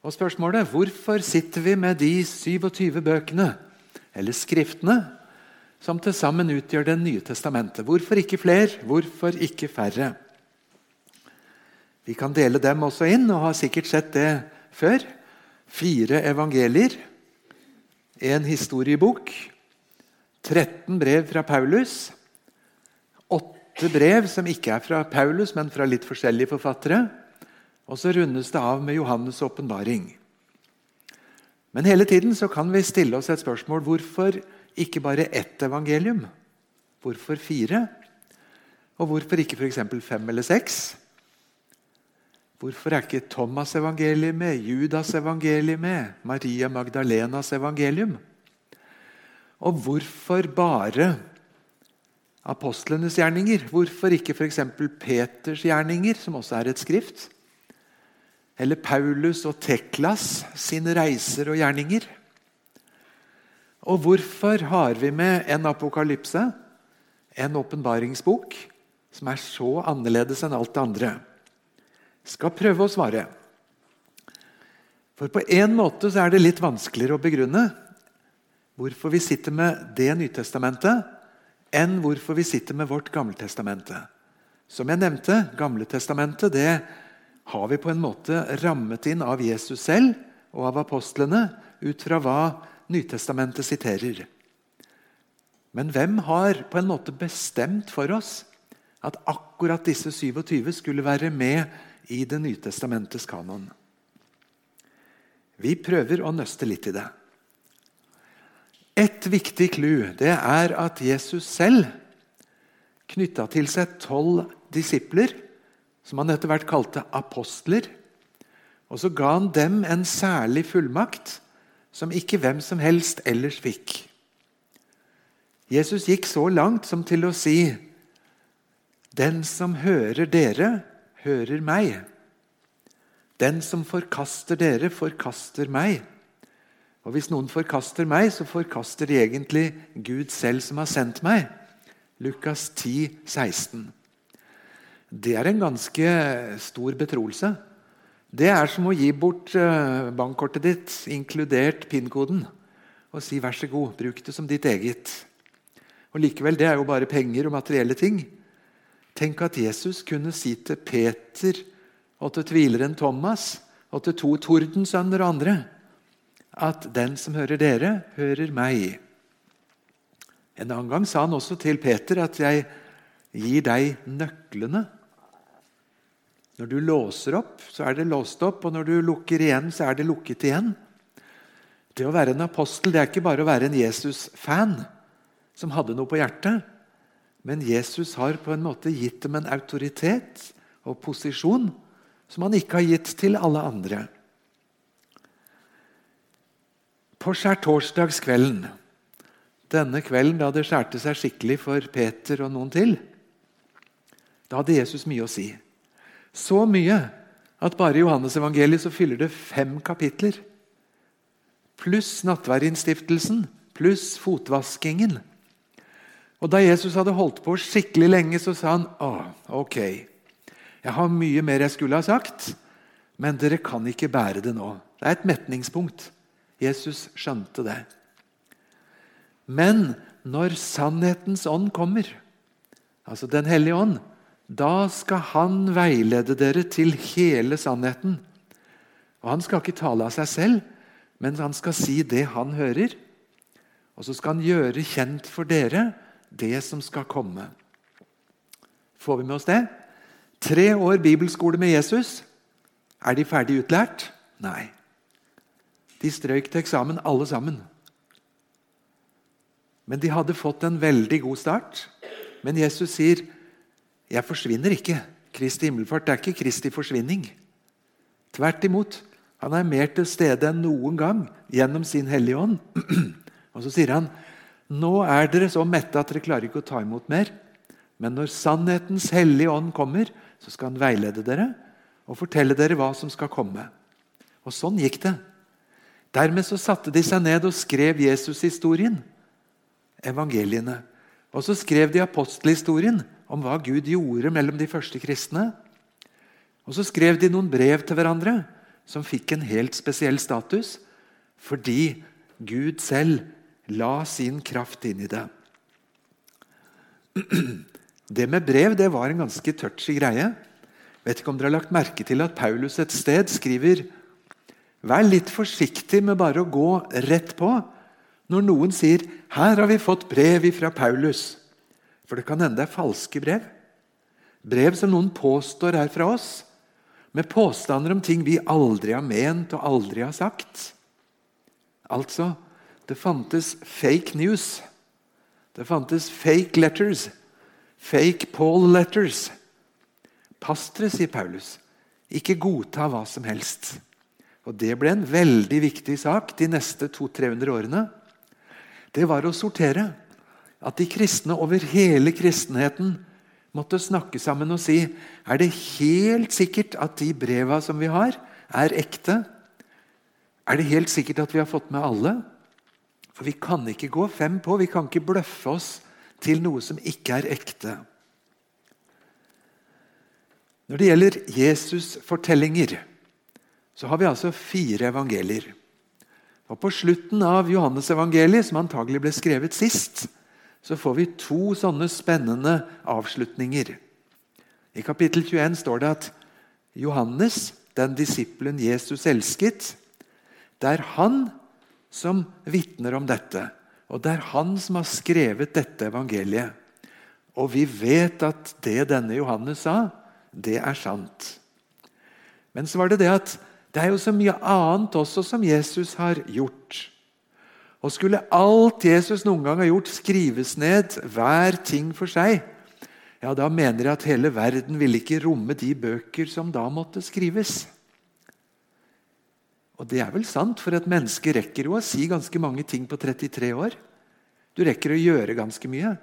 Og spørsmålet hvorfor sitter vi med de 27 bøkene, eller skriftene, som til sammen utgjør Det nye testamentet? Hvorfor ikke flere? Hvorfor ikke færre? Vi kan dele dem også inn, og har sikkert sett det før. Fire evangelier, en historiebok, 13 brev fra Paulus, åtte brev som ikke er fra Paulus, men fra litt forskjellige forfattere, og så rundes det av med Johannes' åpenbaring. Men hele tiden så kan vi stille oss et spørsmål hvorfor ikke bare ett evangelium? Hvorfor fire? Og hvorfor ikke f.eks. fem eller seks? Hvorfor er ikke Thomas' evangelium med, Judas' evangelium med, Maria Magdalenas evangelium? Og hvorfor bare apostlenes gjerninger? Hvorfor ikke f.eks. Peters gjerninger, som også er et skrift? Eller Paulus og Teklas sine reiser og gjerninger? Og hvorfor har vi med en apokalypse, en åpenbaringsbok, som er så annerledes enn alt det andre? Skal prøve å svare. For på en måte så er det litt vanskeligere å begrunne hvorfor vi sitter med det Nytestamentet, enn hvorfor vi sitter med vårt Gammeltestamente. Som jeg nevnte, Gamletestamentet det har vi på en måte rammet inn av Jesus selv og av apostlene ut fra hva Nytestamentet siterer. Men hvem har på en måte bestemt for oss at akkurat disse 27 skulle være med i Det nye testamentets kanon? Vi prøver å nøste litt i det. Et viktig clou er at Jesus selv knytta til seg tolv disipler, som han etter hvert kalte apostler. Og så ga han dem en særlig fullmakt som ikke hvem som helst ellers fikk. Jesus gikk så langt som til å si Den som hører dere, hører meg. Den som forkaster dere, forkaster meg. Og Hvis noen forkaster meg, så forkaster de egentlig Gud selv som har sendt meg. Lukas 10, 16. Det er en ganske stor betroelse. Det er som å gi bort eh, bankkortet ditt, inkludert PIN-koden, og si 'vær så god, bruk det som ditt eget'. Og Likevel, det er jo bare penger og materielle ting. Tenk at Jesus kunne si til Peter og til tvileren Thomas og til to tordensønner og andre at 'den som hører dere, hører meg'. En annen gang sa han også til Peter at 'jeg gir deg nøklene'. Når du låser opp, så er det låst opp, og når du lukker igjen, så er det lukket igjen. Det å være en apostel det er ikke bare å være en Jesus-fan som hadde noe på hjertet. Men Jesus har på en måte gitt dem en autoritet og posisjon som han ikke har gitt til alle andre. På skjærtorsdagskvelden, denne kvelden da det skjærte seg skikkelig for Peter og noen til, da hadde Jesus mye å si. Så mye at bare i Johannes-evangeliet så fyller det fem kapitler. Pluss nattverdinnstiftelsen, pluss fotvaskingen. Og Da Jesus hadde holdt på skikkelig lenge, så sa han Å, ok, jeg har mye mer jeg skulle ha sagt, men dere kan ikke bære det nå. Det er et metningspunkt. Jesus skjønte det. Men når sannhetens ånd kommer, altså Den hellige ånd, da skal han veilede dere til hele sannheten. Og Han skal ikke tale av seg selv, men han skal si det han hører. Og så skal han gjøre kjent for dere det som skal komme. Får vi med oss det? Tre år bibelskole med Jesus. Er de ferdig utlært? Nei. De strøyk til eksamen, alle sammen. Men de hadde fått en veldig god start. Men Jesus sier jeg forsvinner ikke. Kristi himmelfart er ikke Kristi forsvinning. Tvert imot. Han er mer til stede enn noen gang gjennom sin Hellige Ånd. Og så sier han nå er dere så mette at dere klarer ikke å ta imot mer. Men når sannhetens hellige ånd kommer, så skal han veilede dere og fortelle dere hva som skal komme. Og sånn gikk det. Dermed så satte de seg ned og skrev Jesus-historien, evangeliene. Og så skrev de apostelhistorien om hva Gud gjorde mellom de første kristne. Og så skrev de noen brev til hverandre som fikk en helt spesiell status fordi Gud selv la sin kraft inn i det. Det med brev det var en ganske touchy greie. Vet ikke om dere har lagt merke til at Paulus et sted skriver Vær litt forsiktig med bare å gå rett på når noen sier 'Her har vi fått brev fra Paulus'. For det kan hende det er falske brev. Brev som noen påstår er fra oss, med påstander om ting vi aldri har ment og aldri har sagt. Altså, det fantes fake news. Det fantes fake letters. Fake Paul letters. Pass dere, sier Paulus. Ikke godta hva som helst. Og Det ble en veldig viktig sak de neste 200-300 årene. Det var å sortere. At de kristne over hele kristenheten måtte snakke sammen og si er det helt sikkert at de breva som vi har, er ekte. Er det helt sikkert at vi har fått med alle? For vi kan ikke gå fem på, vi kan ikke bløffe oss til noe som ikke er ekte. Når det gjelder Jesus-fortellinger, så har vi altså fire evangelier. Og På slutten av Johannes-evangeliet, som antagelig ble skrevet sist, så får vi to sånne spennende avslutninger. I kapittel 21 står det at Johannes, den disippelen Jesus elsket, det er han som vitner om dette. Og det er han som har skrevet dette evangeliet. Og vi vet at det denne Johannes sa, det er sant. Men så var det det at det er jo så mye annet også som Jesus har gjort. Og skulle alt Jesus noen gang har gjort, skrives ned, hver ting for seg, ja, da mener jeg at hele verden ville ikke romme de bøker som da måtte skrives. Og det er vel sant, for et menneske rekker jo å si ganske mange ting på 33 år. Du rekker å gjøre ganske mye.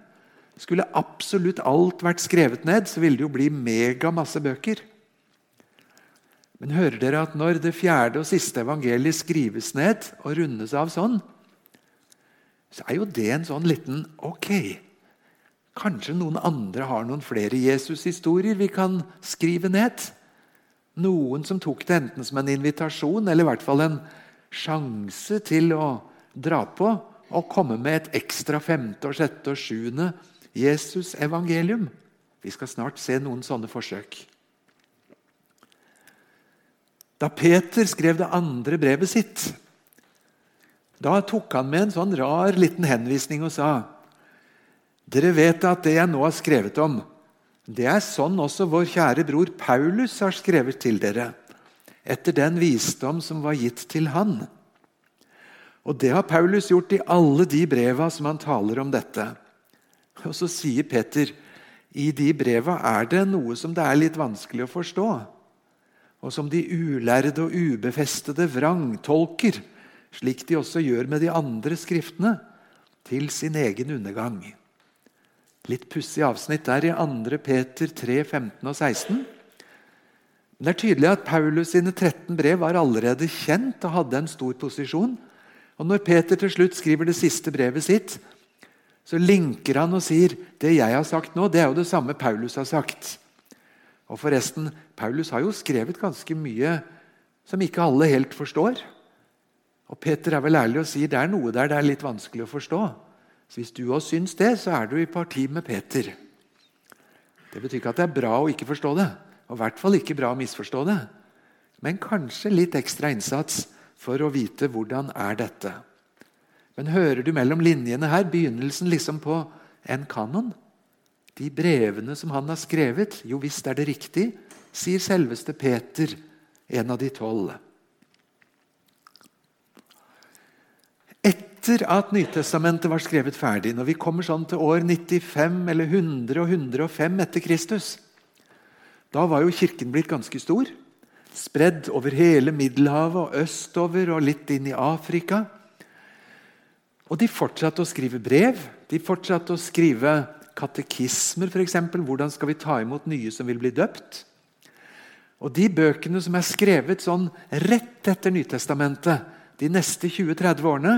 Skulle absolutt alt vært skrevet ned, så ville det jo bli mega masse bøker. Men hører dere at når det fjerde og siste evangeliet skrives ned og rundes av sånn, så er jo det en sånn liten Ok, kanskje noen andre har noen flere Jesus-historier vi kan skrive ned? Noen som tok det enten som en invitasjon eller i hvert fall en sjanse til å dra på og komme med et ekstra femte, og sjette og sjuende Jesus-evangelium. Vi skal snart se noen sånne forsøk. Da Peter skrev det andre brevet sitt, da tok han med en sånn rar liten henvisning og sa Dere vet at det jeg nå har skrevet om, det er sånn også vår kjære bror Paulus har skrevet til dere, etter den visdom som var gitt til han. Og det har Paulus gjort i alle de breva som han taler om dette. Og så sier Peter i de breva er det noe som det er litt vanskelig å forstå og som de ulærde og ubefestede vrangtolker, slik de også gjør med de andre skriftene, til sin egen undergang. Litt pussig avsnitt der i 2. Peter 3, 15 og 16. Men det er tydelig at Paulus sine 13 brev var allerede kjent og hadde en stor posisjon. Og Når Peter til slutt skriver det siste brevet sitt, så linker han og sier det jeg har sagt nå, det er jo det samme Paulus har sagt. Og forresten, Paulus har jo skrevet ganske mye som ikke alle helt forstår. Og Peter er vel ærlig og sier det er noe der det er litt vanskelig å forstå. Så Hvis du òg syns det, så er du i parti med Peter. Det betyr ikke at det er bra å ikke forstå det, og i hvert fall ikke bra å misforstå det. Men kanskje litt ekstra innsats for å vite hvordan er dette. Men hører du mellom linjene her begynnelsen liksom på en kanon? De brevene som han har skrevet, jo visst er det riktig, sier selveste Peter, en av de tolv. Etter at Nytestamentet var skrevet ferdig, når vi kommer sånn til år 95 eller 100 og 105 etter Kristus, da var jo kirken blitt ganske stor. Spredd over hele Middelhavet og østover og litt inn i Afrika. Og de fortsatte å skrive brev. De fortsatte å skrive katekismer, f.eks. Hvordan skal vi ta imot nye som vil bli døpt? Og De bøkene som er skrevet sånn rett etter Nytestamentet de neste 20-30 årene,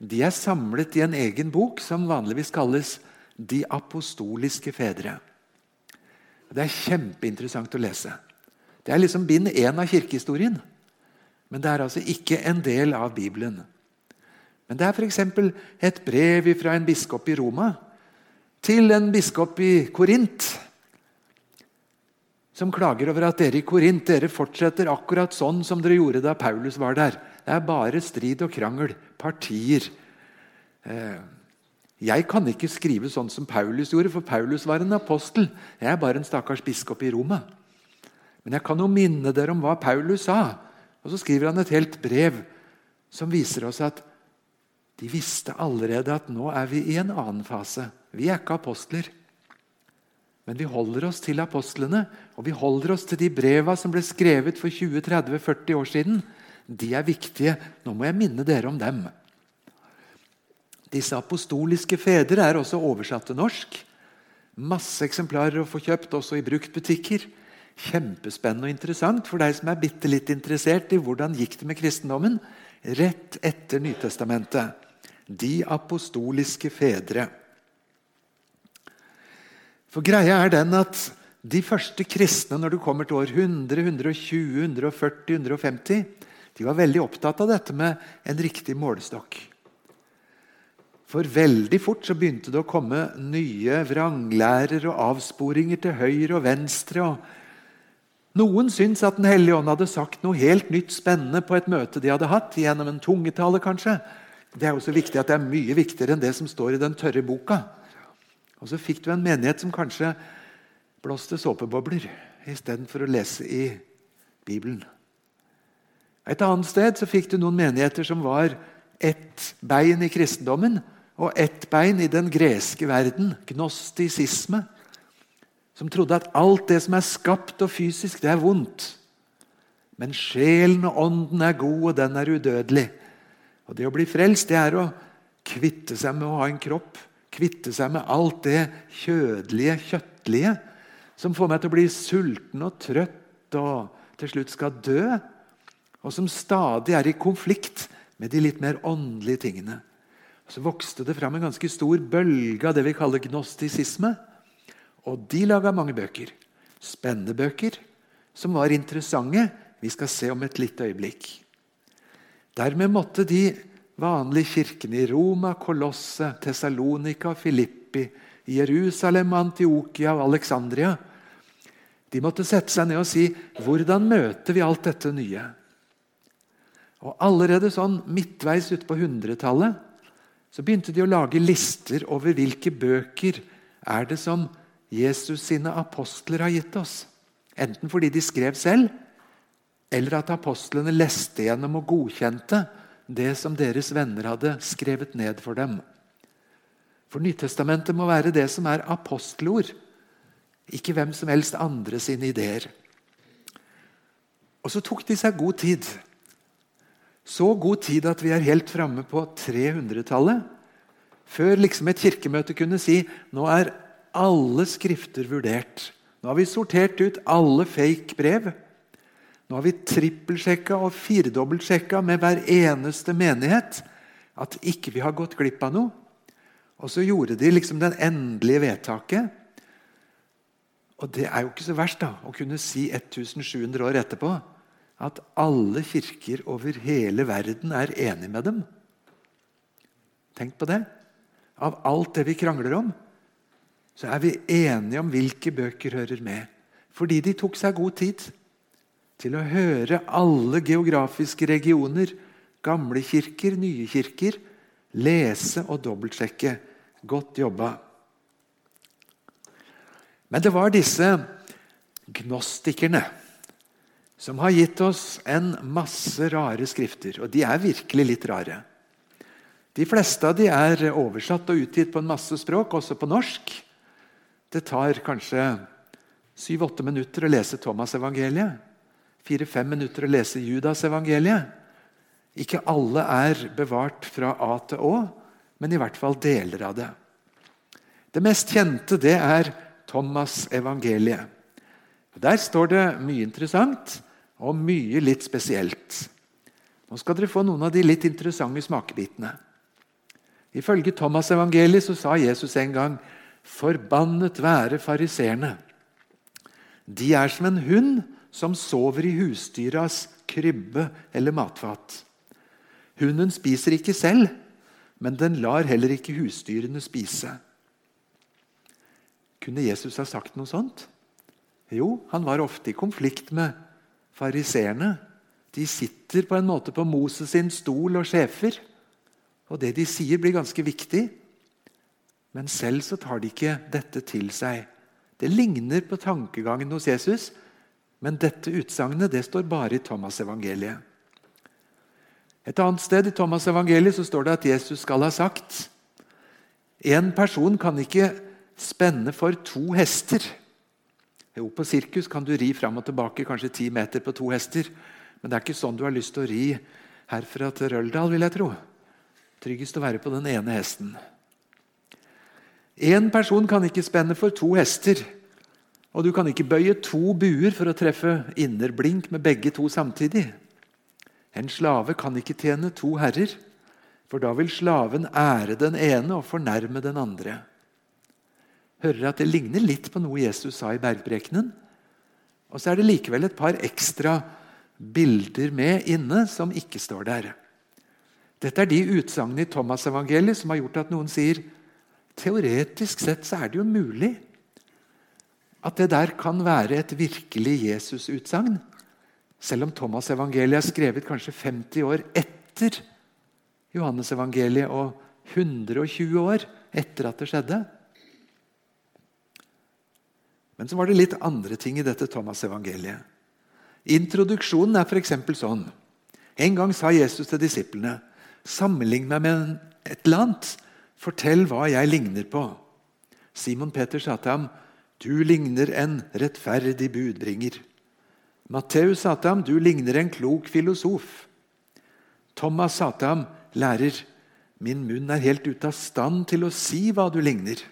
de er samlet i en egen bok som vanligvis kalles De apostoliske fedre. Det er kjempeinteressant å lese. Det er liksom bind én av kirkehistorien. Men det er altså ikke en del av Bibelen. Men det er f.eks. et brev fra en biskop i Roma til en biskop i Korint, som klager over at dere i Korint dere fortsetter akkurat sånn som dere gjorde da Paulus var der. Det er bare strid og krangel, partier. Eh, jeg kan ikke skrive sånn som Paulus gjorde, for Paulus var en apostel. Jeg er bare en stakkars biskop i Roma. Men jeg kan jo minne dere om hva Paulus sa. Og Så skriver han et helt brev som viser oss at de visste allerede at nå er vi i en annen fase. Vi er ikke apostler. Men vi holder oss til apostlene, og vi holder oss til de breva som ble skrevet for 20-30-40 år siden. De er viktige. Nå må jeg minne dere om dem. Disse apostoliske fedre er også oversatt til norsk. Masse eksemplarer å få kjøpt, også i bruktbutikker. Kjempespennende og interessant for deg som er bitte litt interessert i hvordan gikk det med kristendommen rett etter Nytestamentet. De apostoliske fedre. For greia er den at de første kristne når du kommer til år 100, 120, 140, 150, de var veldig opptatt av dette med en riktig målestokk. For veldig fort så begynte det å komme nye vranglærer og avsporinger til høyre og venstre. og Noen syntes at Den hellige ånd hadde sagt noe helt nytt spennende på et møte de hadde hatt, gjennom en tungetale kanskje. Det er jo så viktig at det er mye viktigere enn det som står i den tørre boka. Og Så fikk du en menighet som kanskje blåste såpebobler istedenfor å lese i Bibelen. Et annet sted så fikk du noen menigheter som var ett bein i kristendommen og ett bein i den greske verden, gnostisisme, som trodde at alt det som er skapt og fysisk, det er vondt. Men sjelen og ånden er god, og den er udødelig. Og Det å bli frelst det er å kvitte seg med å ha en kropp. Kvitte seg med alt det kjødelige, kjøttlige, som får meg til å bli sulten og trøtt og til slutt skal dø. Og som stadig er i konflikt med de litt mer åndelige tingene så vokste det fram en ganske stor bølge av det vi kaller gnostisisme. Og de laga mange bøker. Spennende bøker som var interessante. Vi skal se om et lite øyeblikk. Dermed måtte de vanlige kirkene i Roma, Kolosse, Tessalonika, Filippi, Jerusalem, Antiokia og Alexandria de måtte sette seg ned og si hvordan møter vi alt dette nye? Og Allerede sånn midtveis utpå hundretallet så begynte de å lage lister over hvilke bøker er det som Jesus sine apostler har gitt oss. Enten fordi de skrev selv, eller at apostlene leste gjennom og godkjente det som deres venner hadde skrevet ned for dem. For Nytestamentet må være det som er apostelord, ikke hvem som helst andre sine ideer. Og så tok de seg god tid så god tid at vi er helt framme på 300-tallet. Før liksom et kirkemøte kunne si nå er alle skrifter vurdert. Nå har vi sortert ut alle fake brev. Nå har vi trippelsjekka og firedobbeltsjekka med hver eneste menighet at ikke vi har gått glipp av noe. Og så gjorde de liksom den endelige vedtaket. Og det er jo ikke så verst da, å kunne si 1700 år etterpå at alle kirker over hele verden er enig med dem. Tenk på det. Av alt det vi krangler om, så er vi enige om hvilke bøker hører med. Fordi de tok seg god tid til å høre alle geografiske regioner, gamle kirker, nye kirker, lese og dobbeltsjekke. Godt jobba. Men det var disse gnostikerne som har gitt oss en masse rare skrifter. Og de er virkelig litt rare. De fleste av de er oversatt og utgitt på en masse språk, også på norsk. Det tar kanskje syv-åtte minutter å lese Thomas-evangeliet. Fire-fem minutter å lese Judas-evangeliet. Ikke alle er bevart fra A til Å, men i hvert fall deler av det. Det mest kjente det er Thomas-evangeliet. Der står det mye interessant og mye litt spesielt. Nå skal dere få noen av de litt interessante smakebitene. Ifølge Thomas-evangeliet så sa Jesus en gang Forbannet være fariseerne. De er som en hund som sover i husdyras krybbe eller matfat. Hunden spiser ikke selv, men den lar heller ikke husdyrene spise. Kunne Jesus ha sagt noe sånt? Jo, han var ofte i konflikt med fariseerne. De sitter på en måte på Moses sin stol og sjefer. Og det de sier, blir ganske viktig. Men selv så tar de ikke dette til seg. Det ligner på tankegangen hos Jesus, men dette utsagnet det står bare i Thomas-evangeliet. Et annet sted i Thomas-evangeliet så står det at Jesus skal ha sagt En person kan ikke spenne for to hester. Jo, På sirkus kan du ri fram og tilbake kanskje ti meter på to hester. Men det er ikke sånn du har lyst til å ri herfra til Røldal, vil jeg tro. Tryggest å være på den ene hesten. Én person kan ikke spenne for to hester. Og du kan ikke bøye to buer for å treffe innerblink med begge to samtidig. En slave kan ikke tjene to herrer, for da vil slaven ære den ene og fornærme den andre hører at det ligner litt på noe Jesus sa i bergprekenen. Og så er det likevel et par ekstra bilder med inne som ikke står der. Dette er de utsagnene i Thomas-evangeliet som har gjort at noen sier teoretisk sett så er det jo mulig at det der kan være et virkelig Jesus-utsagn. Selv om Thomas-evangeliet er skrevet kanskje 50 år etter Johannes-evangeliet og 120 år etter at det skjedde. Men så var det litt andre ting i dette Thomas-evangeliet. Introduksjonen er f.eks. sånn. En gang sa Jesus til disiplene.: Sammenlign meg med et eller annet. Fortell hva jeg ligner på. Simon Peter sa til ham, 'Du ligner en rettferdig budbringer.' Matteus sa til ham, 'Du ligner en klok filosof.' Thomas sa til ham, 'Lærer, min munn er helt ute av stand til å si hva du ligner.'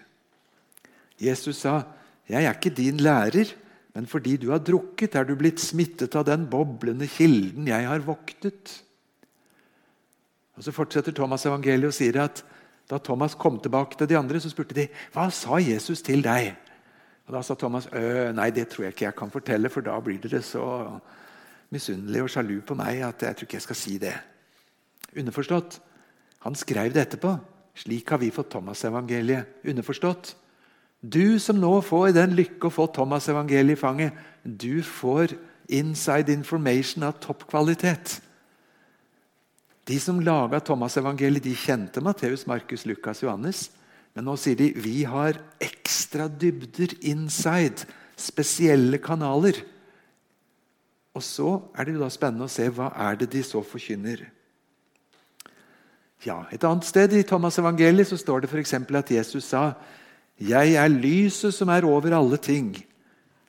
Jesus sa, 'Jeg er ikke din lærer, men fordi du har drukket, er du blitt smittet av den boblende kilden jeg har voktet.' Og Så fortsetter Thomas evangeliet og sier at da Thomas kom tilbake til de andre, så spurte de hva sa Jesus til deg. Og Da sa Thomas nei, det tror jeg ikke jeg kan fortelle, for da blir dere så misunnelige og sjalu på meg at jeg tror ikke jeg skal si det. Underforstått. Han skrev det etterpå. Slik har vi fått Thomas-evangeliet. Underforstått. Du som nå får den lykke å få Thomas-evangeliet i fanget, du får inside information av topp kvalitet. De som laga Thomas-evangeliet, de kjente Matteus, Markus, Lukas, Johannes. Men nå sier de vi har ekstra dybder inside, spesielle kanaler. Og så er det jo da spennende å se hva er det de så forkynner. Ja, Et annet sted i Thomas-evangeliet så står det f.eks. at Jesus sa 'Jeg er lyset som er over alle ting'.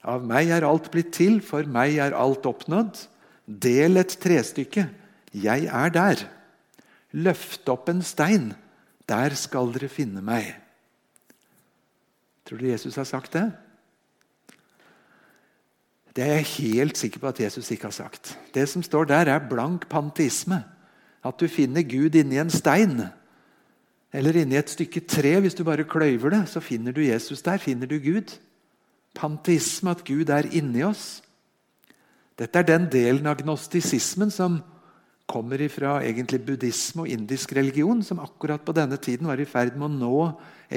Av meg er alt blitt til, for meg er alt oppnådd. Del et trestykke. Jeg er der. Løft opp en stein. Der skal dere finne meg. Tror du Jesus har sagt det? Det er jeg helt sikker på at Jesus ikke har sagt. Det som står der, er blank panteisme. At du finner Gud inni en stein. Eller inni et stykke tre, hvis du bare kløyver det, så finner du Jesus der. Finner du Gud. Panteisme, at Gud er inni oss. Dette er den delen av gnostisismen som kommer fra egentlig buddhisme og indisk religion, som akkurat på denne tiden var i ferd med å nå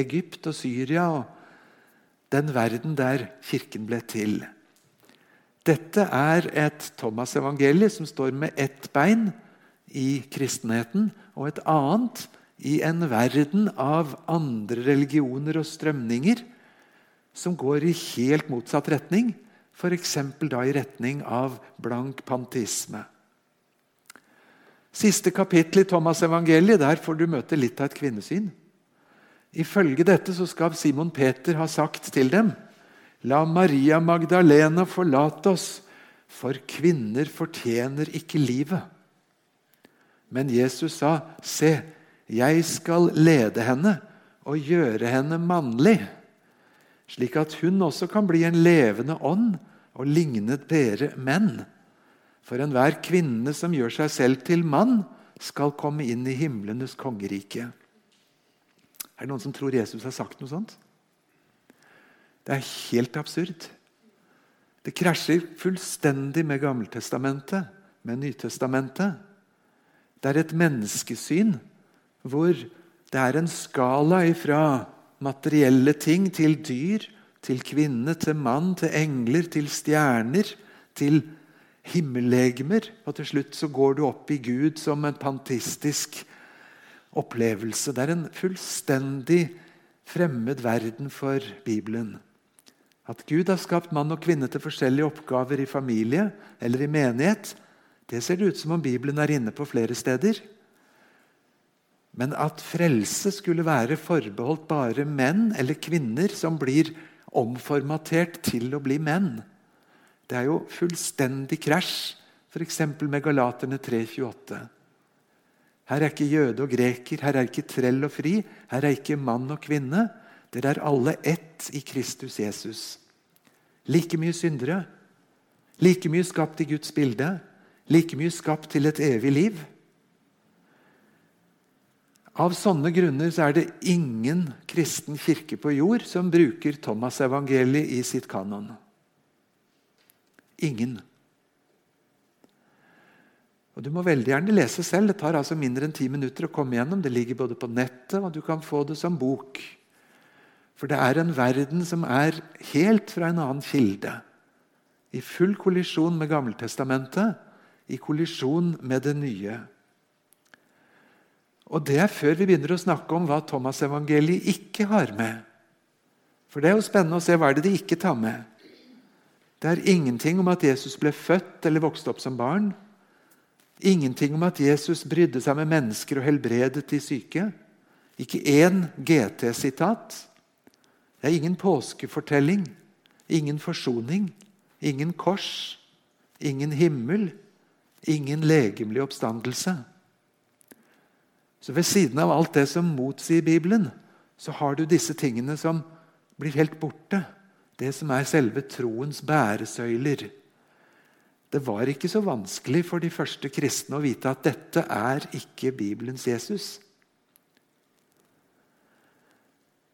Egypt og Syria og den verden der kirken ble til. Dette er et Thomas-evangelie som står med ett bein i kristenheten og et annet i en verden av andre religioner og strømninger som går i helt motsatt retning, f.eks. da i retning av blank panteisme. Siste kapittel i Thomas' evangeliet, der får du møte litt av et kvinnesyn. Ifølge dette så skal Simon Peter ha sagt til dem.: La Maria Magdalena forlate oss, for kvinner fortjener ikke livet. Men Jesus sa, se, jeg skal lede henne og gjøre henne mannlig, slik at hun også kan bli en levende ånd og ligne dere menn. For enhver kvinne som gjør seg selv til mann, skal komme inn i himlenes kongerike. Er det noen som tror Jesus har sagt noe sånt? Det er helt absurd. Det krasjer fullstendig med Gammeltestamentet, med Nytestamentet. Det er et menneskesyn hvor det er en skala ifra materielle ting til dyr, til kvinne, til mann, til engler, til stjerner, til himmellegemer. Og til slutt så går du opp i Gud som en pantistisk opplevelse. Det er en fullstendig fremmed verden for Bibelen. At Gud har skapt mann og kvinne til forskjellige oppgaver i familie eller i menighet, det ser det ut som om Bibelen er inne på flere steder. Men at frelse skulle være forbeholdt bare menn eller kvinner som blir omformatert til å bli menn, det er jo fullstendig krasj, f.eks. med Galaterne 3,28. Her er ikke jøde og greker, her er ikke trell og fri, her er ikke mann og kvinne. Dere er alle ett i Kristus Jesus. Like mye syndere, like mye skapt i Guds bilde, like mye skapt til et evig liv. Av sånne grunner så er det ingen kristen kirke på jord som bruker Thomas-evangeliet i sitt kanon. Ingen. Og Du må veldig gjerne lese selv. Det tar altså mindre enn ti minutter å komme gjennom. Det ligger både på nettet, og du kan få det som bok. For det er en verden som er helt fra en annen kilde. I full kollisjon med Gammeltestamentet, i kollisjon med det nye. Og det er før vi begynner å snakke om hva Thomas-evangeliet ikke har med. For det er jo spennende å se hva er det de ikke tar med. Det er ingenting om at Jesus ble født eller vokste opp som barn. Ingenting om at Jesus brydde seg med mennesker og helbredet de syke. Ikke én GT-sitat. Det er ingen påskefortelling, ingen forsoning, ingen kors, ingen himmel, ingen legemlig oppstandelse. Så ved siden av alt det som motsier Bibelen, så har du disse tingene som blir helt borte. Det som er selve troens bæresøyler. Det var ikke så vanskelig for de første kristne å vite at dette er ikke Bibelens Jesus.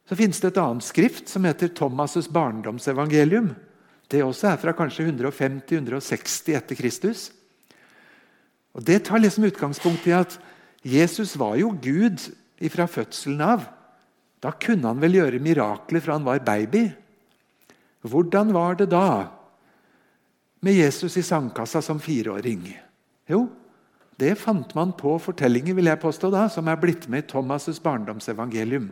Så finnes det et annet skrift som heter Thomas' barndomsevangelium. Det også er fra kanskje 150-160 etter Kristus. Og Det tar liksom utgangspunkt i at Jesus var jo Gud fra fødselen av. Da kunne han vel gjøre mirakler fra han var baby. Hvordan var det da med Jesus i sandkassa som fireåring? Jo, det fant man på fortellinger vil jeg påstå da, som er blitt med i Thomas' barndomsevangelium.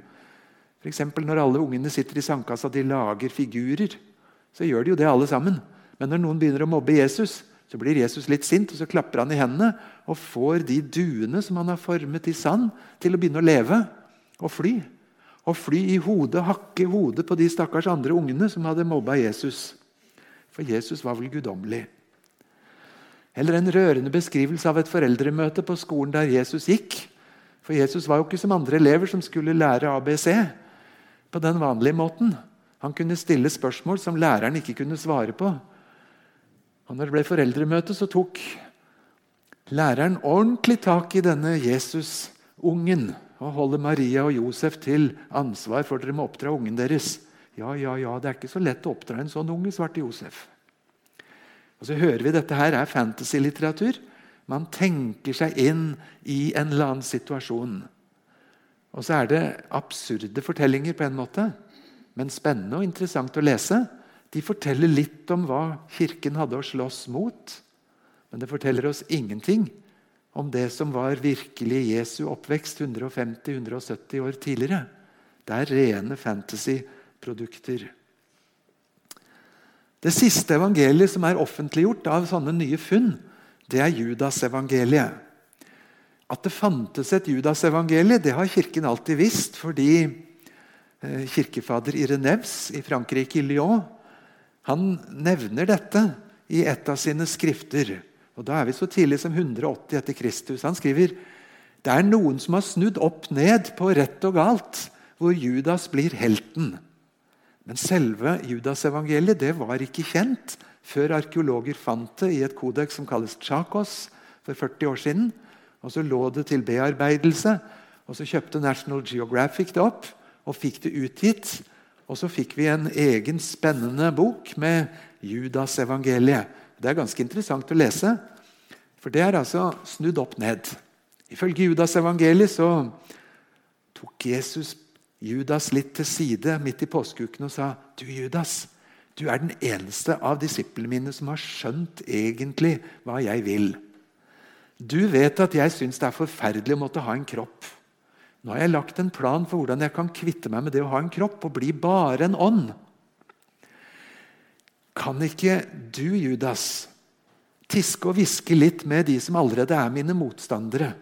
F.eks. når alle ungene sitter i sandkassa de lager figurer. Så gjør de jo det alle sammen. Men når noen begynner å mobbe Jesus, så blir Jesus litt sint, og så klapper han i hendene og får de duene som han har formet i sand, til å begynne å leve og fly. Og fly i hodet, hakke i hodet på de stakkars andre ungene som hadde mobba Jesus. For Jesus var vel guddommelig. Eller en rørende beskrivelse av et foreldremøte på skolen der Jesus gikk. For Jesus var jo ikke som andre elever som skulle lære ABC på den vanlige måten. Han kunne stille spørsmål som læreren ikke kunne svare på. Og når det ble foreldremøte, så tok læreren ordentlig tak i denne Jesus-ungen og holder Maria og Josef til ansvar for dere må oppdra ungen deres. Ja, ja, ja, det er ikke så lett å oppdra en sånn unge, svarte Josef. Og så hører vi Dette her er fantasy-litteratur. Man tenker seg inn i en eller annen situasjon. Og så er det absurde fortellinger, på en måte, men spennende og interessant å lese. De forteller litt om hva Kirken hadde å slåss mot. Men det forteller oss ingenting om det som var virkelig Jesu oppvekst 150-170 år tidligere. Det er rene fantasy-produkter. Det siste evangeliet som er offentliggjort av sånne nye funn, det er Judas-evangeliet. At det fantes et Judas-evangelie, det har Kirken alltid visst. Fordi eh, kirkefader Irenevs i Frankrike, i Lyon, han nevner dette i et av sine skrifter. Og Da er vi så tidlig som 180 etter Kristus. Han skriver det er noen som har snudd opp ned på rett og galt, hvor Judas blir helten. Men selve Judas-evangeliet var ikke kjent før arkeologer fant det i et kodeks som kalles Chakos for 40 år siden. Og Så lå det til bearbeidelse, og så kjøpte National Geographic det opp og fikk det utgitt. Og så fikk vi en egen spennende bok med Judas-evangeliet. Det er ganske interessant å lese, for det er altså snudd opp ned. Ifølge Judas-evangeliet så tok Jesus Judas litt til side midt i påskeuken og sa du Judas, du er den eneste av disiplene mine som har skjønt egentlig hva jeg vil. Du vet at jeg syns det er forferdelig å måtte ha en kropp. Nå har jeg lagt en plan for hvordan jeg kan kvitte meg med det å ha en kropp og bli bare en ånd. Kan ikke du, Judas, tiske og hviske litt med de som allerede er mine motstandere,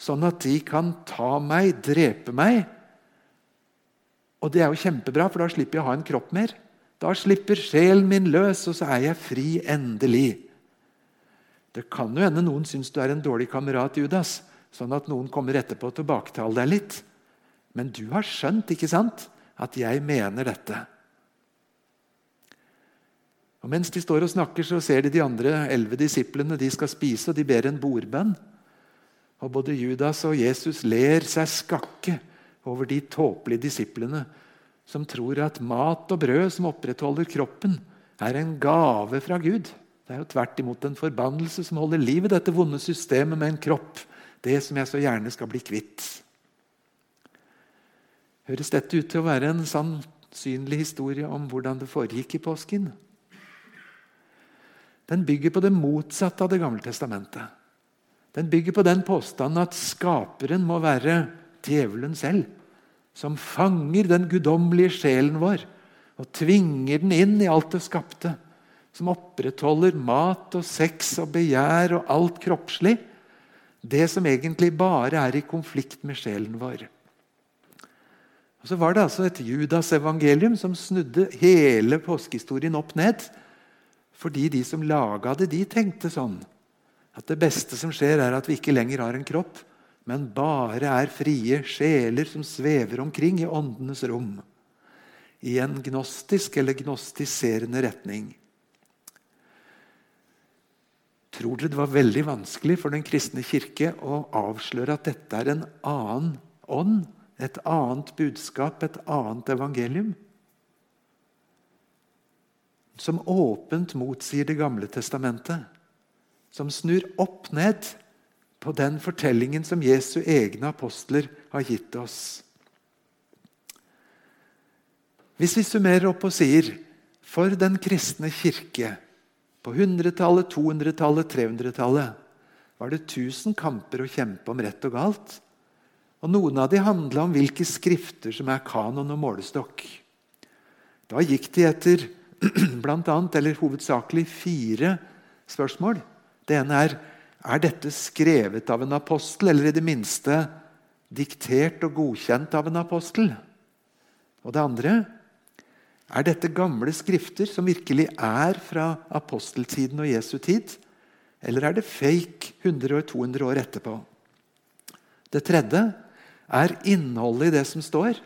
sånn at de kan ta meg, drepe meg? Og det er jo kjempebra, for da slipper jeg å ha en kropp mer. Da slipper sjelen min løs, og så er jeg fri endelig. Det kan jo hende noen syns du er en dårlig kamerat, Judas, sånn at noen kommer etterpå og tilbaketaler deg litt. Men du har skjønt ikke sant, at jeg mener dette. Og Mens de står og snakker, så ser de de andre elleve disiplene. De skal spise, og de ber en bordbønn. Og Både Judas og Jesus ler seg skakke over de tåpelige disiplene som tror at mat og brød som opprettholder kroppen, er en gave fra Gud. Det er jo tvert imot en forbannelse som holder liv i dette vonde systemet med en kropp. Det som jeg så gjerne skal bli kvitt. Høres dette ut til å være en sannsynlig historie om hvordan det foregikk i påsken? Den bygger på det motsatte av Det gamle testamentet. Den bygger på den påstanden at skaperen må være djevelen selv som fanger den guddommelige sjelen vår og tvinger den inn i alt det skapte. Som opprettholder mat og sex og begjær og alt kroppslig. Det som egentlig bare er i konflikt med sjelen vår. Og Så var det altså et Judas-evangelium som snudde hele påskehistorien opp ned. Fordi de som laga det, de tenkte sånn at det beste som skjer, er at vi ikke lenger har en kropp, men bare er frie sjeler som svever omkring i åndenes rom. I en gnostisk eller gnostiserende retning. Tror dere det var veldig vanskelig for Den kristne kirke å avsløre at dette er en annen ånd? Et annet budskap, et annet evangelium? Som åpent motsier Det gamle testamentet. Som snur opp ned på den fortellingen som Jesu egne apostler har gitt oss. Hvis vi summerer opp og sier for den kristne kirke på 100-tallet, 200-tallet, 300-tallet var det 1000 kamper å kjempe om rett og galt. Og Noen av de handla om hvilke skrifter som er kanon og målestokk. Da gikk de etter blant annet, eller hovedsakelig fire spørsmål. Det ene er er dette skrevet av en apostel, eller i det minste diktert og godkjent av en apostel? Og det andre er dette gamle skrifter som virkelig er fra aposteltiden og Jesu tid? Eller er det fake 100 og 200 år etterpå? Det tredje er innholdet i det som står,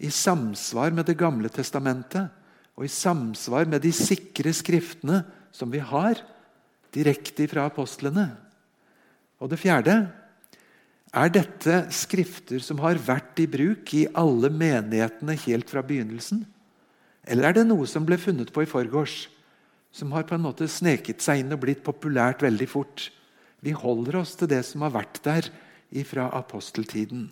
i samsvar med Det gamle testamentet og i samsvar med de sikre skriftene som vi har direkte fra apostlene. Og det fjerde er dette skrifter som har vært i bruk i alle menighetene helt fra begynnelsen? Eller er det noe som ble funnet på i forgårs, som har på en måte sneket seg inn og blitt populært veldig fort? Vi holder oss til det som har vært der fra aposteltiden.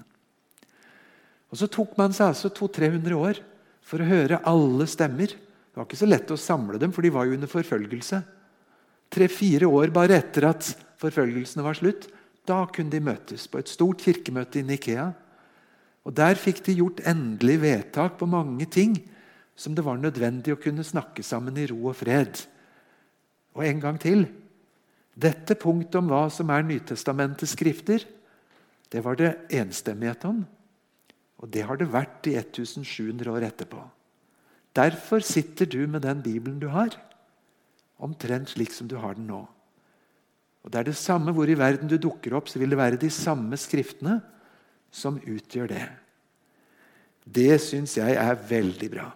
Og Så tok man seg altså 200-300 år for å høre alle stemmer. Det var ikke så lett å samle dem, for de var jo under forfølgelse tre-fire år bare etter at forfølgelsene var slutt, da kunne de møtes på et stort kirkemøte i Nikea. Og Der fikk de gjort endelig vedtak på mange ting som det var nødvendig å kunne snakke sammen i ro og fred. Og en gang til dette punktet om hva som er Nytestamentets skrifter, det var det enstemmighet om. Og det har det vært i 1700 år etterpå. Derfor sitter du med den Bibelen du har. Omtrent slik som du har den nå. Og Det er det samme hvor i verden du dukker opp, så vil det være de samme skriftene som utgjør det. Det syns jeg er veldig bra.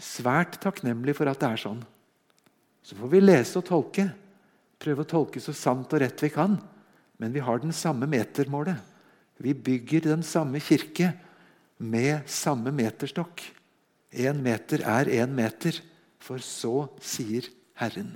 Svært takknemlig for at det er sånn. Så får vi lese og tolke. Prøve å tolke så sant og rett vi kan. Men vi har den samme metermålet. Vi bygger den samme kirke med samme meterstokk. Én meter er én meter For så sier Herren.